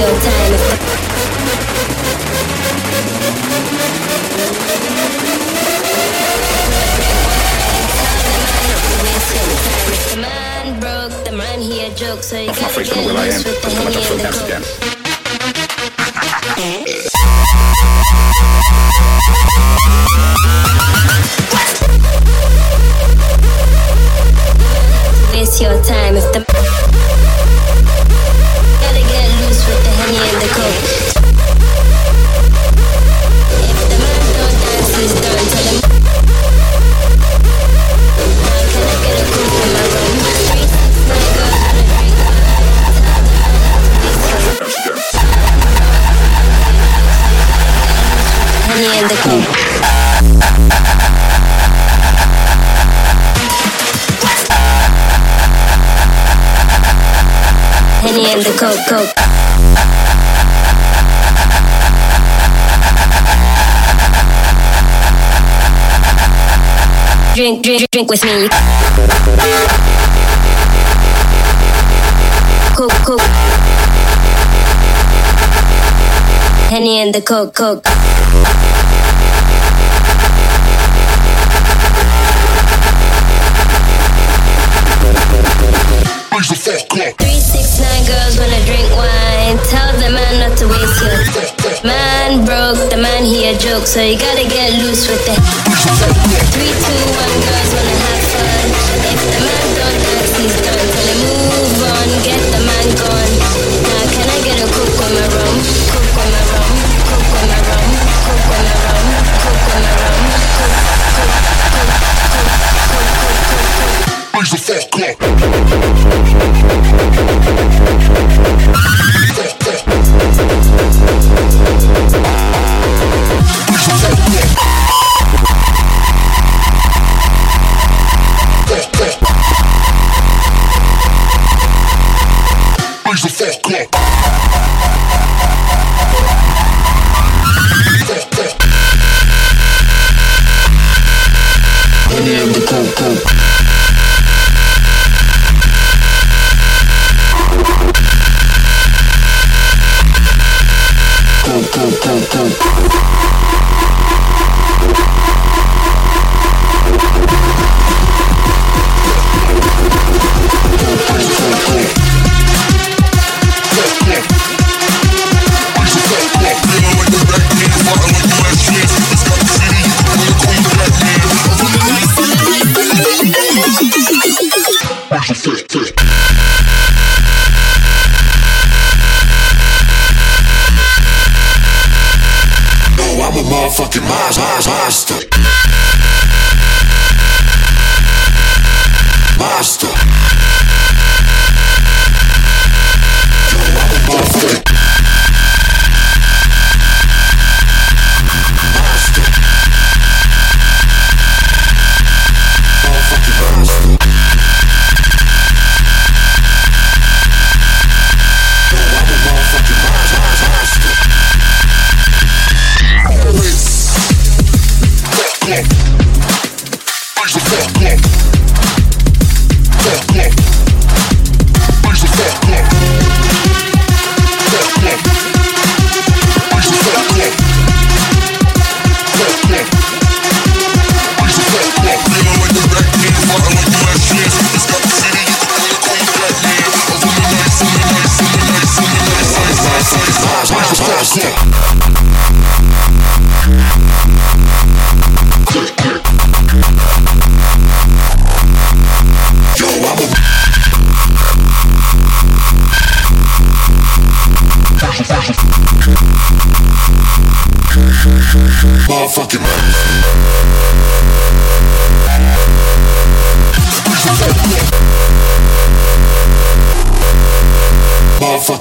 有在 with me. Coke, coke. Henny and the coke, coke. Three, Man broke, the man here joke, so you gotta get loose with it. Three, two, one girls wanna have fun. If the man don't dance, he's done. Tell him move on, get the man gone. Now can I get a coke with my rum? Music.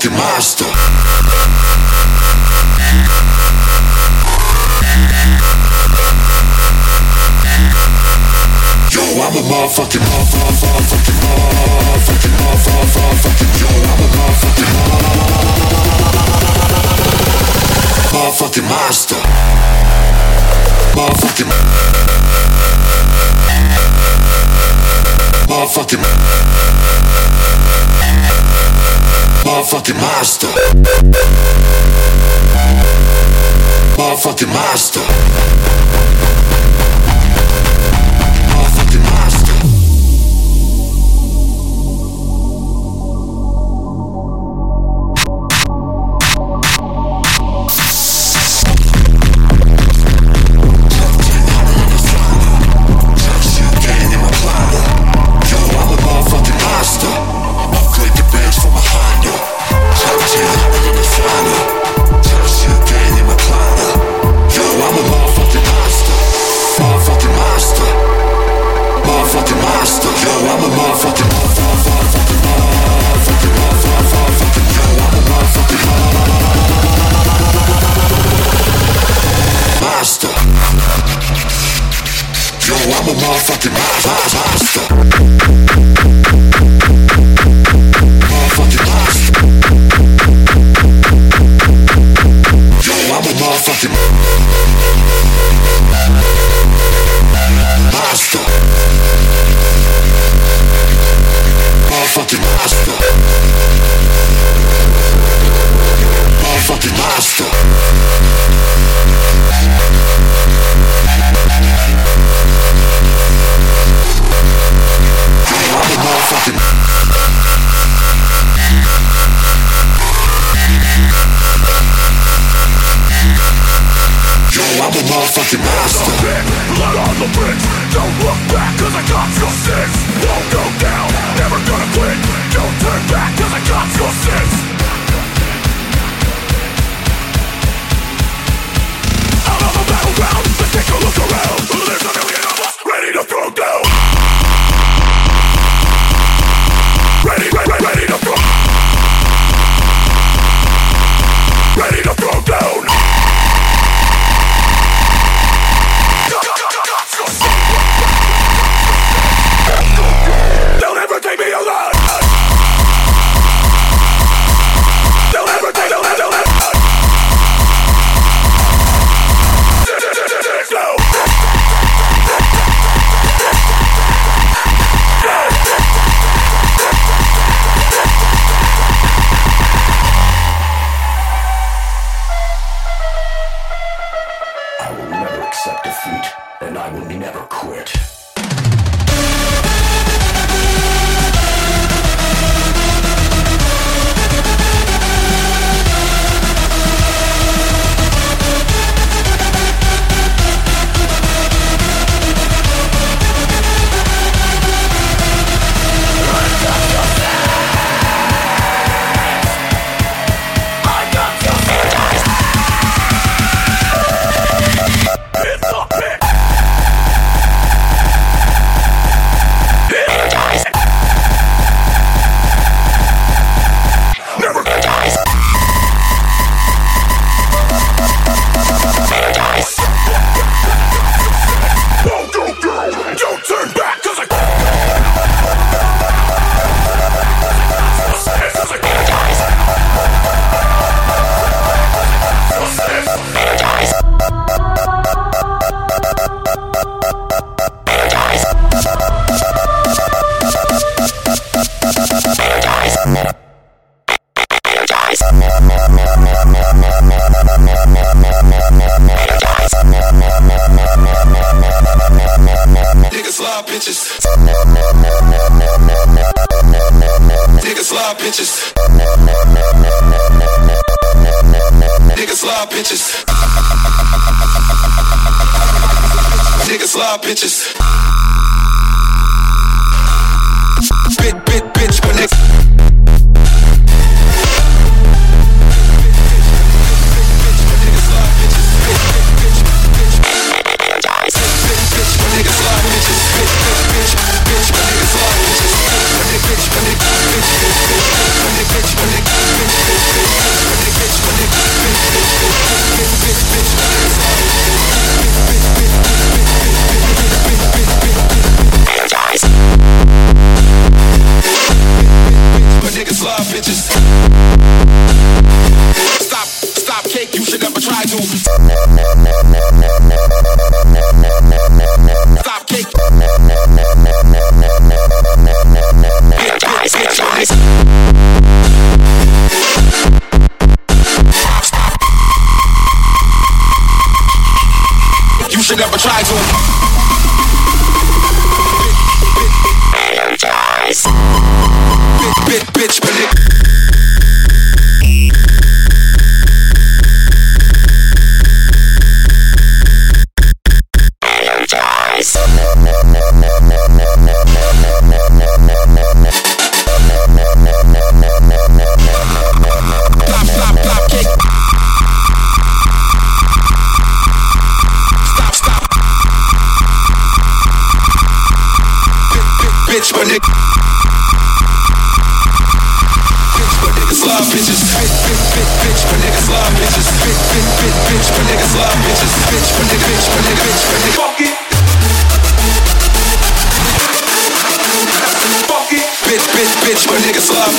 fucking monster. Yo, I'm a motherfucking motherfucking motherfucking motherfucking Yo, I'm a motherfucking motherfucking master, Motherfucking. Motherfucking master. Motherfucking master. bitches. Niggas lie bitches. Niggas lie bitches. Bit bit bitch, when they.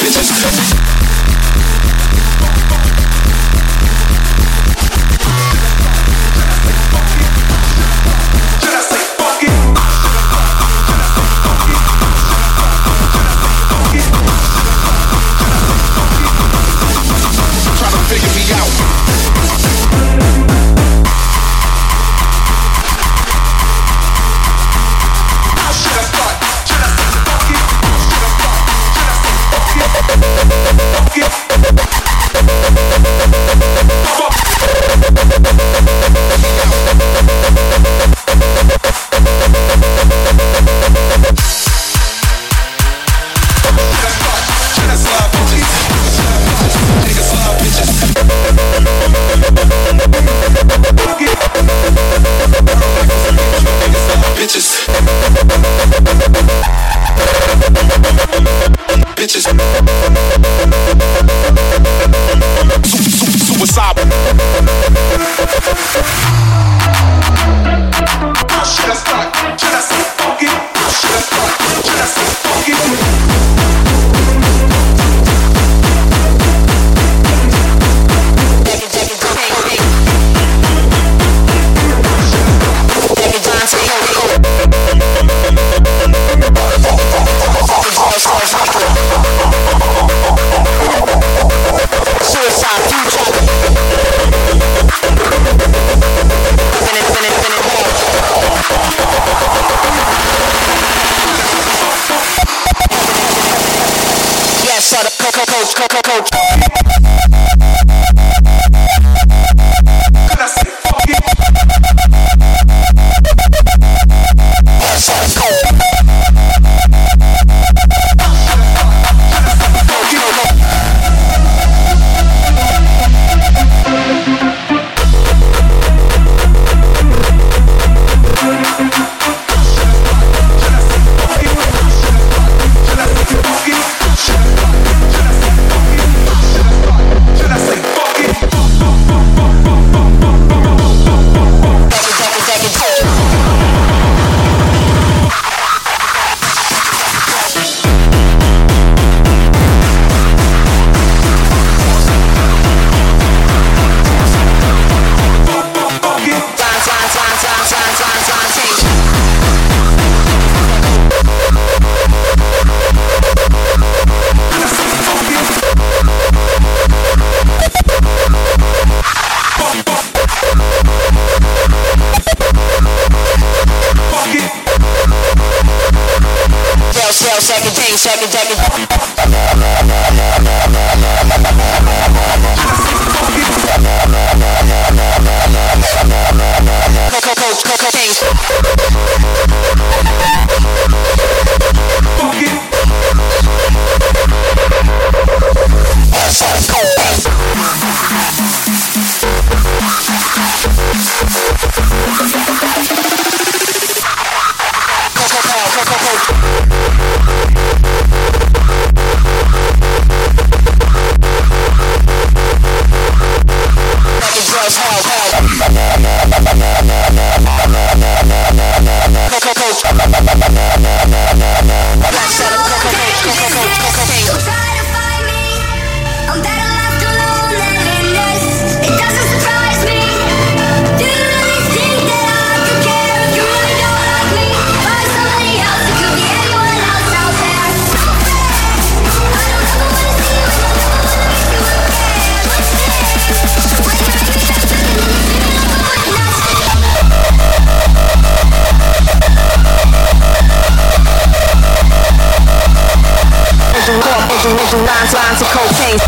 bitches. Lines, lines of cocaine.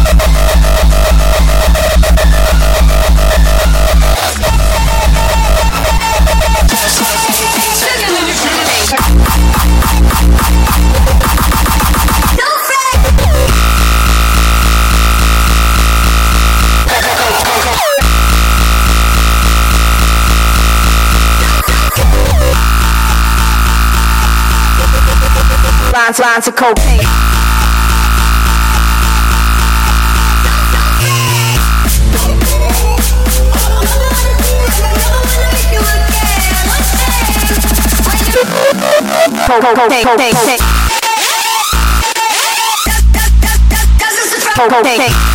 lines, lines of Cocaine, take, take, take, take.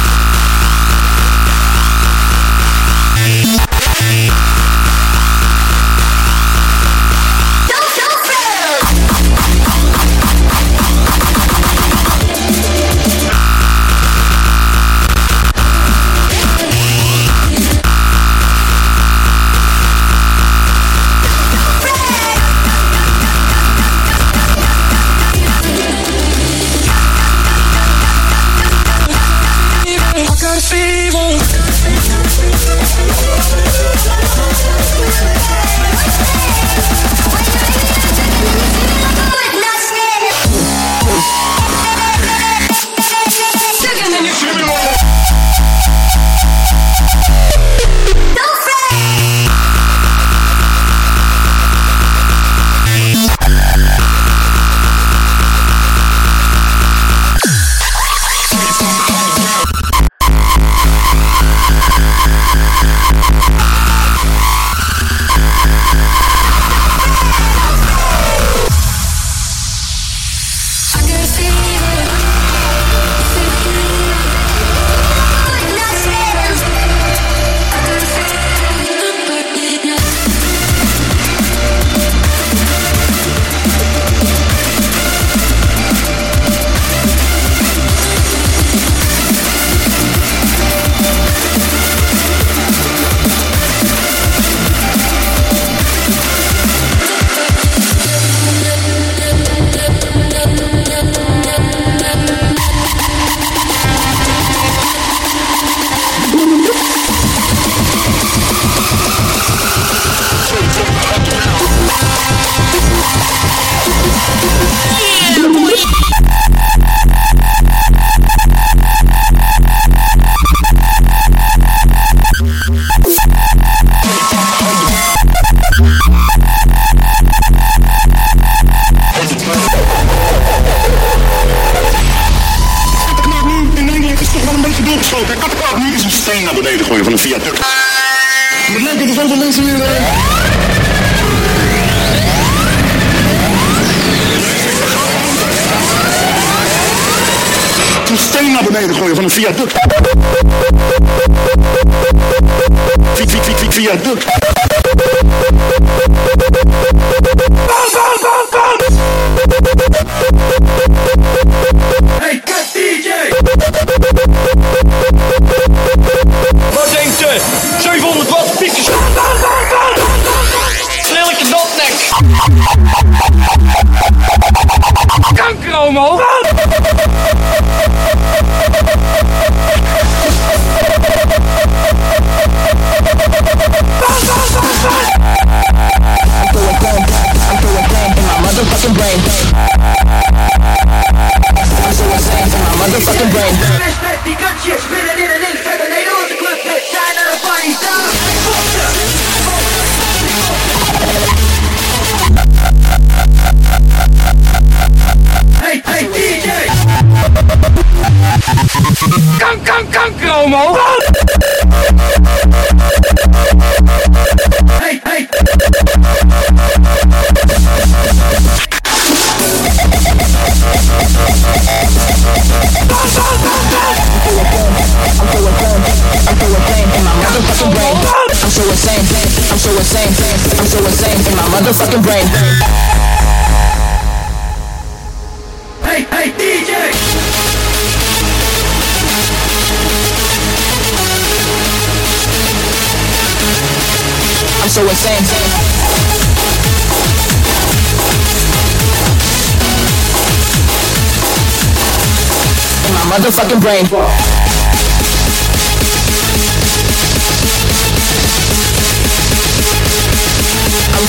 Cocaine, cocaine. kanker omhoog. I'm so insane my motherfucking brain. Hey, hey, DJ! Come, come, come, Gromo! Motherfucking brain. Hey, hey, DJ. I'm so insane. In my motherfucking brain.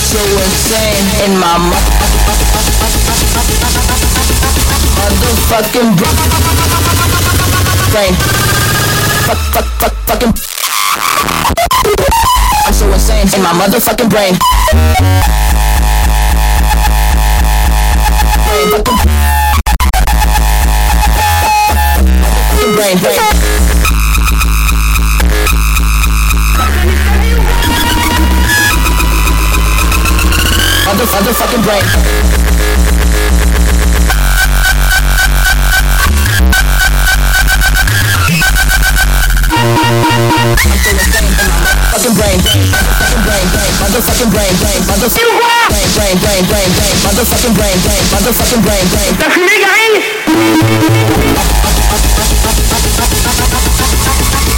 So insane in my mo- motherfucking br- brain. Fuck, fuck, fuck, fucking. I'm so insane in my motherfucking brain. Brain, fucking. Motherfucking brain. Fucking brain, fucking brain, brain, motherfucking brain, brain, motherfucking brain, brain, brain, brain, brain, motherfucking brain, brain, motherfucking brain, brain. T'as fumé, Karine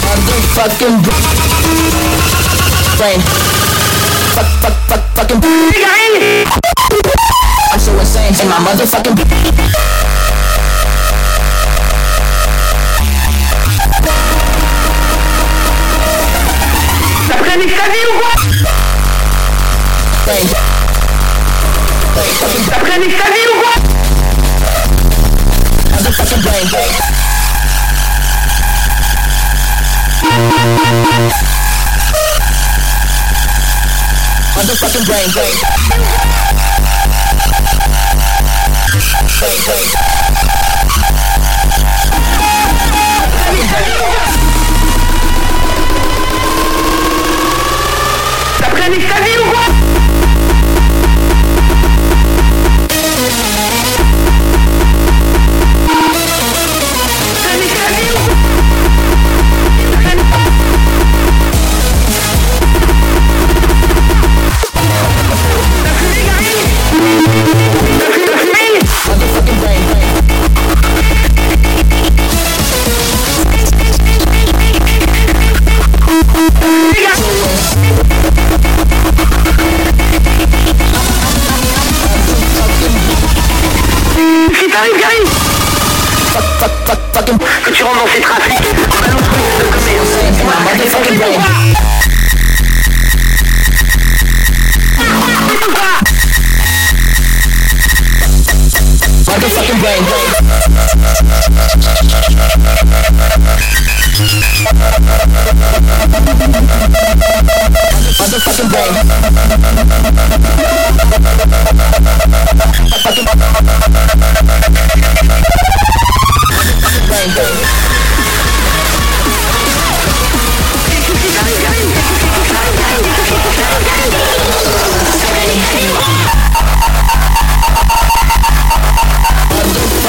Motherfucking br- brain. Fuck, fuck, fuck, fucking. Karine I'm so insane in my motherfucking. T'as pris un Motherfucking brain, brain. Brain, brain. T'as pris un extasies ou quoi t'arrives, fucking. Que tu rentres dans ces trafics. Un autre truc de commerce Motherfucking brain. Motherfucking brain. Motherfucking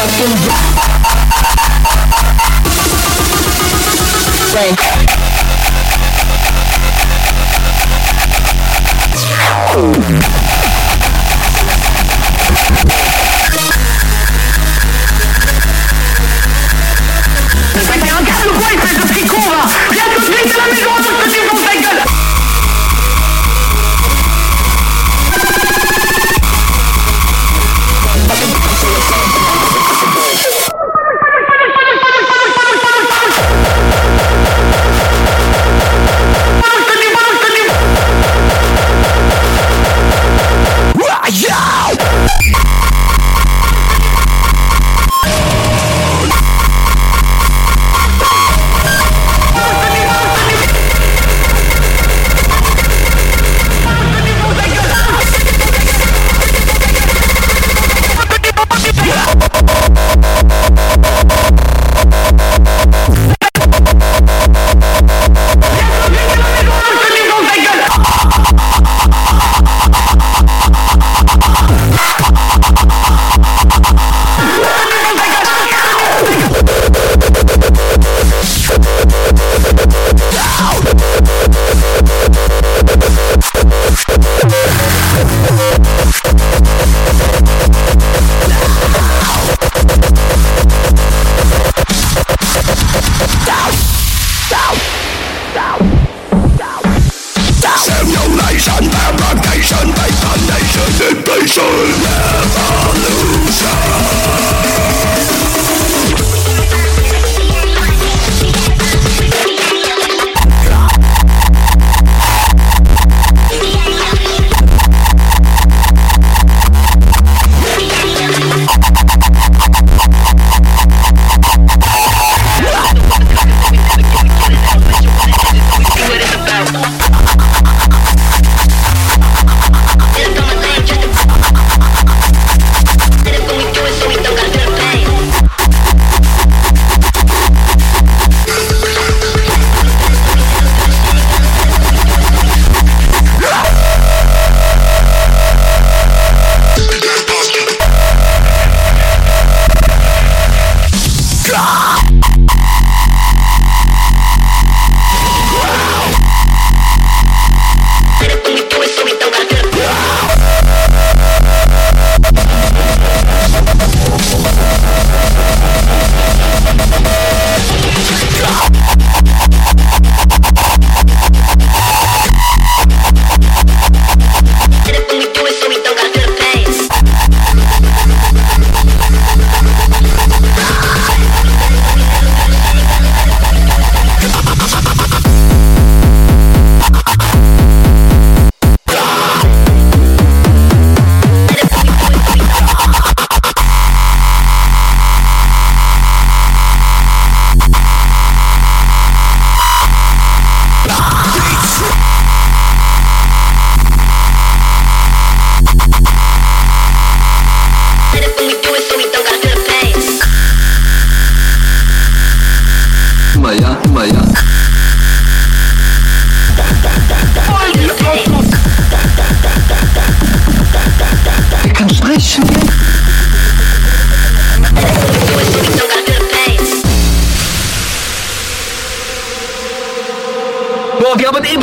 brain. Motherfucking brain. Mais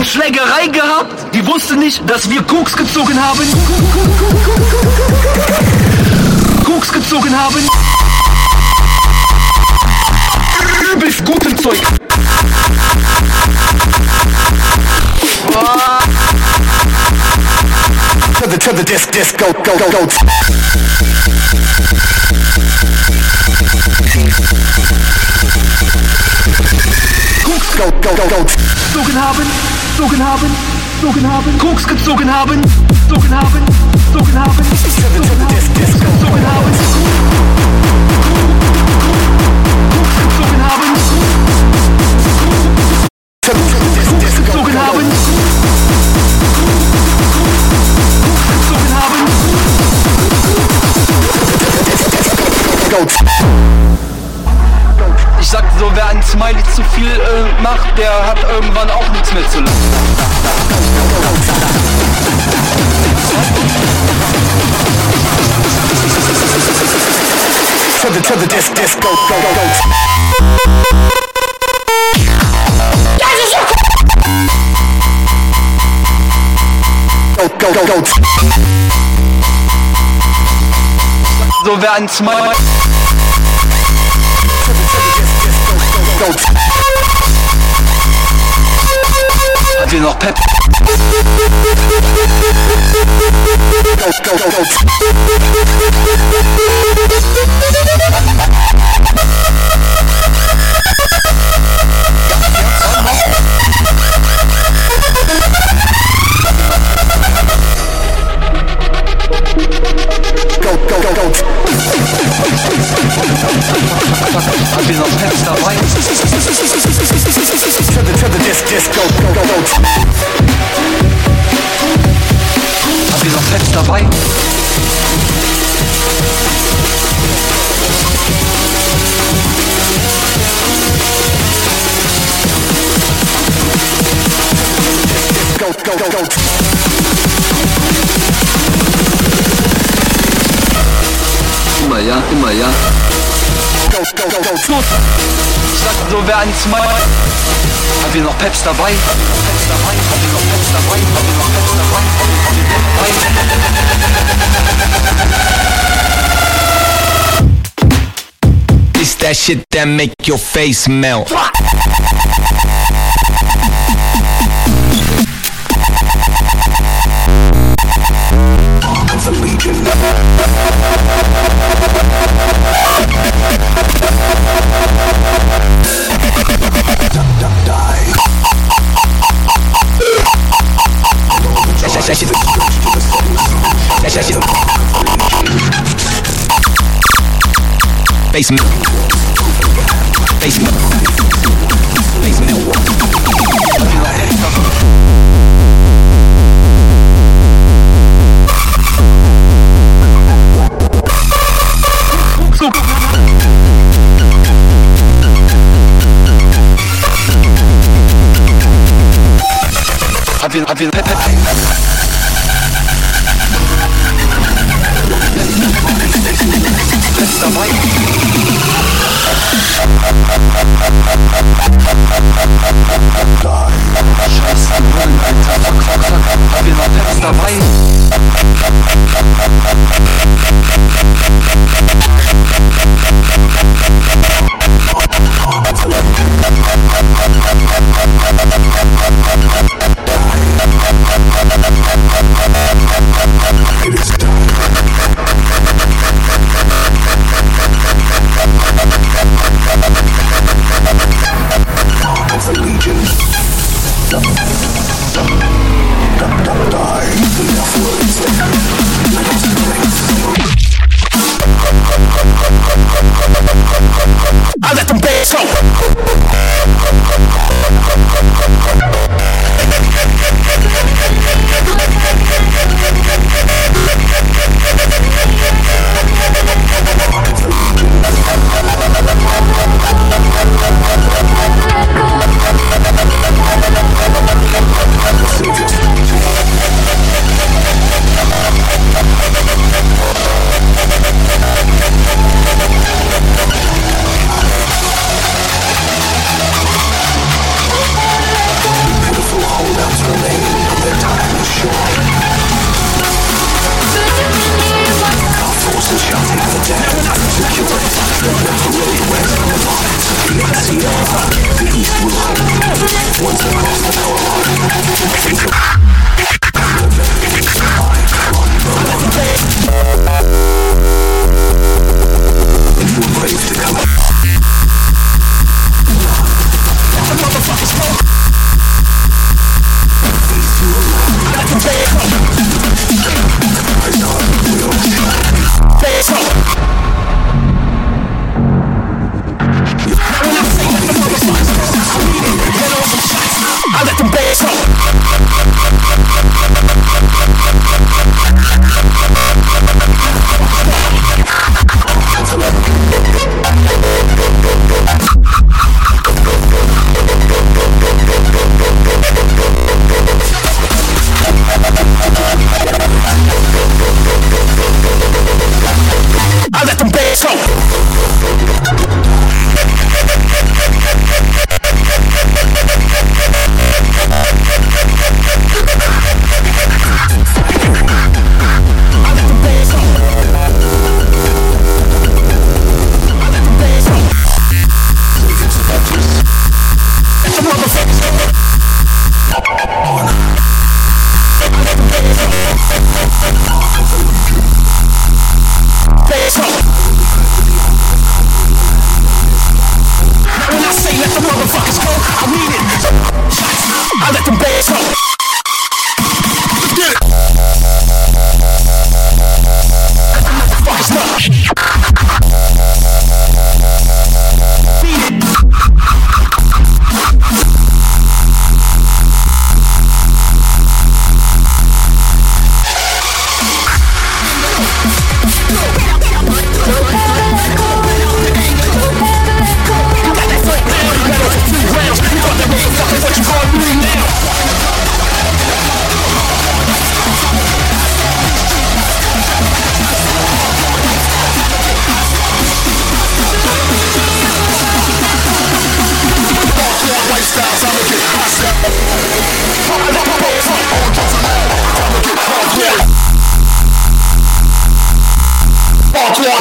Schlägerei gehabt. Die wusste nicht, dass wir Koks gezogen haben. Koks gezogen haben. Übelst guten Zeug. To the to the disc disco go go go. Koks Go go go go. gezogen haben. Gezogen haben. Gezogen haben. Koks gezogen haben. Gezogen haben. Gezogen haben. Disc disco. Gezogen haben. Koks gezogen haben. Smiley zu viel äh, macht, der hat irgendwann auch nichts mehr zu lachen. To the to the disc disco go go go. Go go go go. So, wer ein Smiley... Go. Hat wir noch Pep... Go go go Ich sagte so, wer ein Smiley... Hat wir noch Peps dabei? Peps dabei? Hat wir noch Peps dabei? Hat wir noch Peps dabei? Hat wir noch Peps dabei? It's that shit that make your face melt. Face milk. Face milk. Face milk. I've been, I've been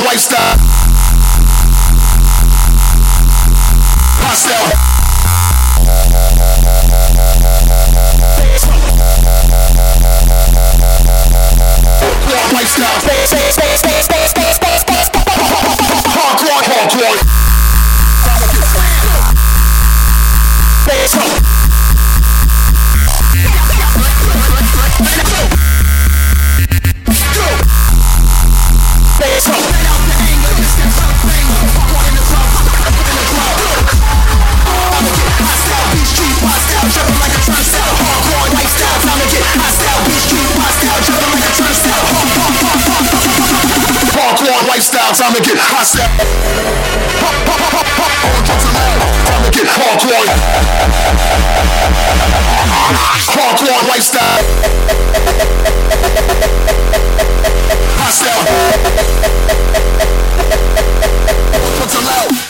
lifestyle. that's how I make it. I said, pop, pop, pop, pop, pop, all drugs and Hardcore. Hardcore lifestyle. I said, drugs and all.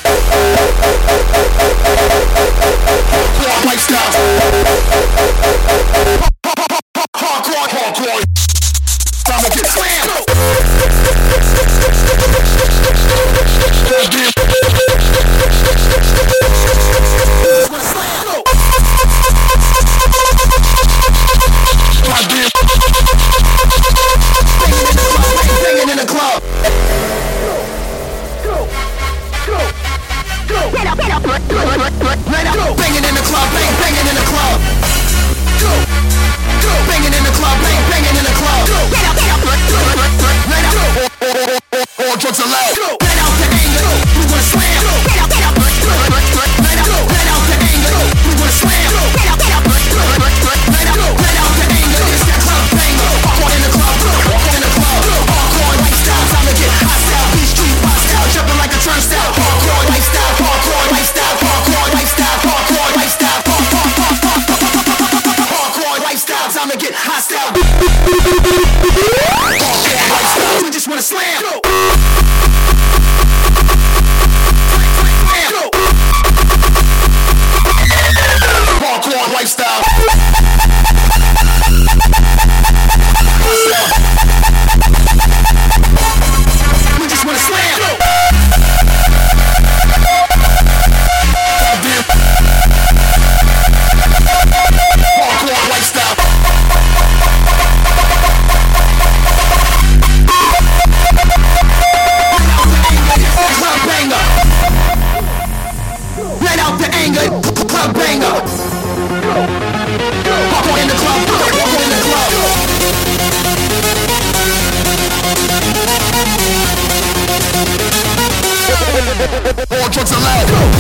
Go!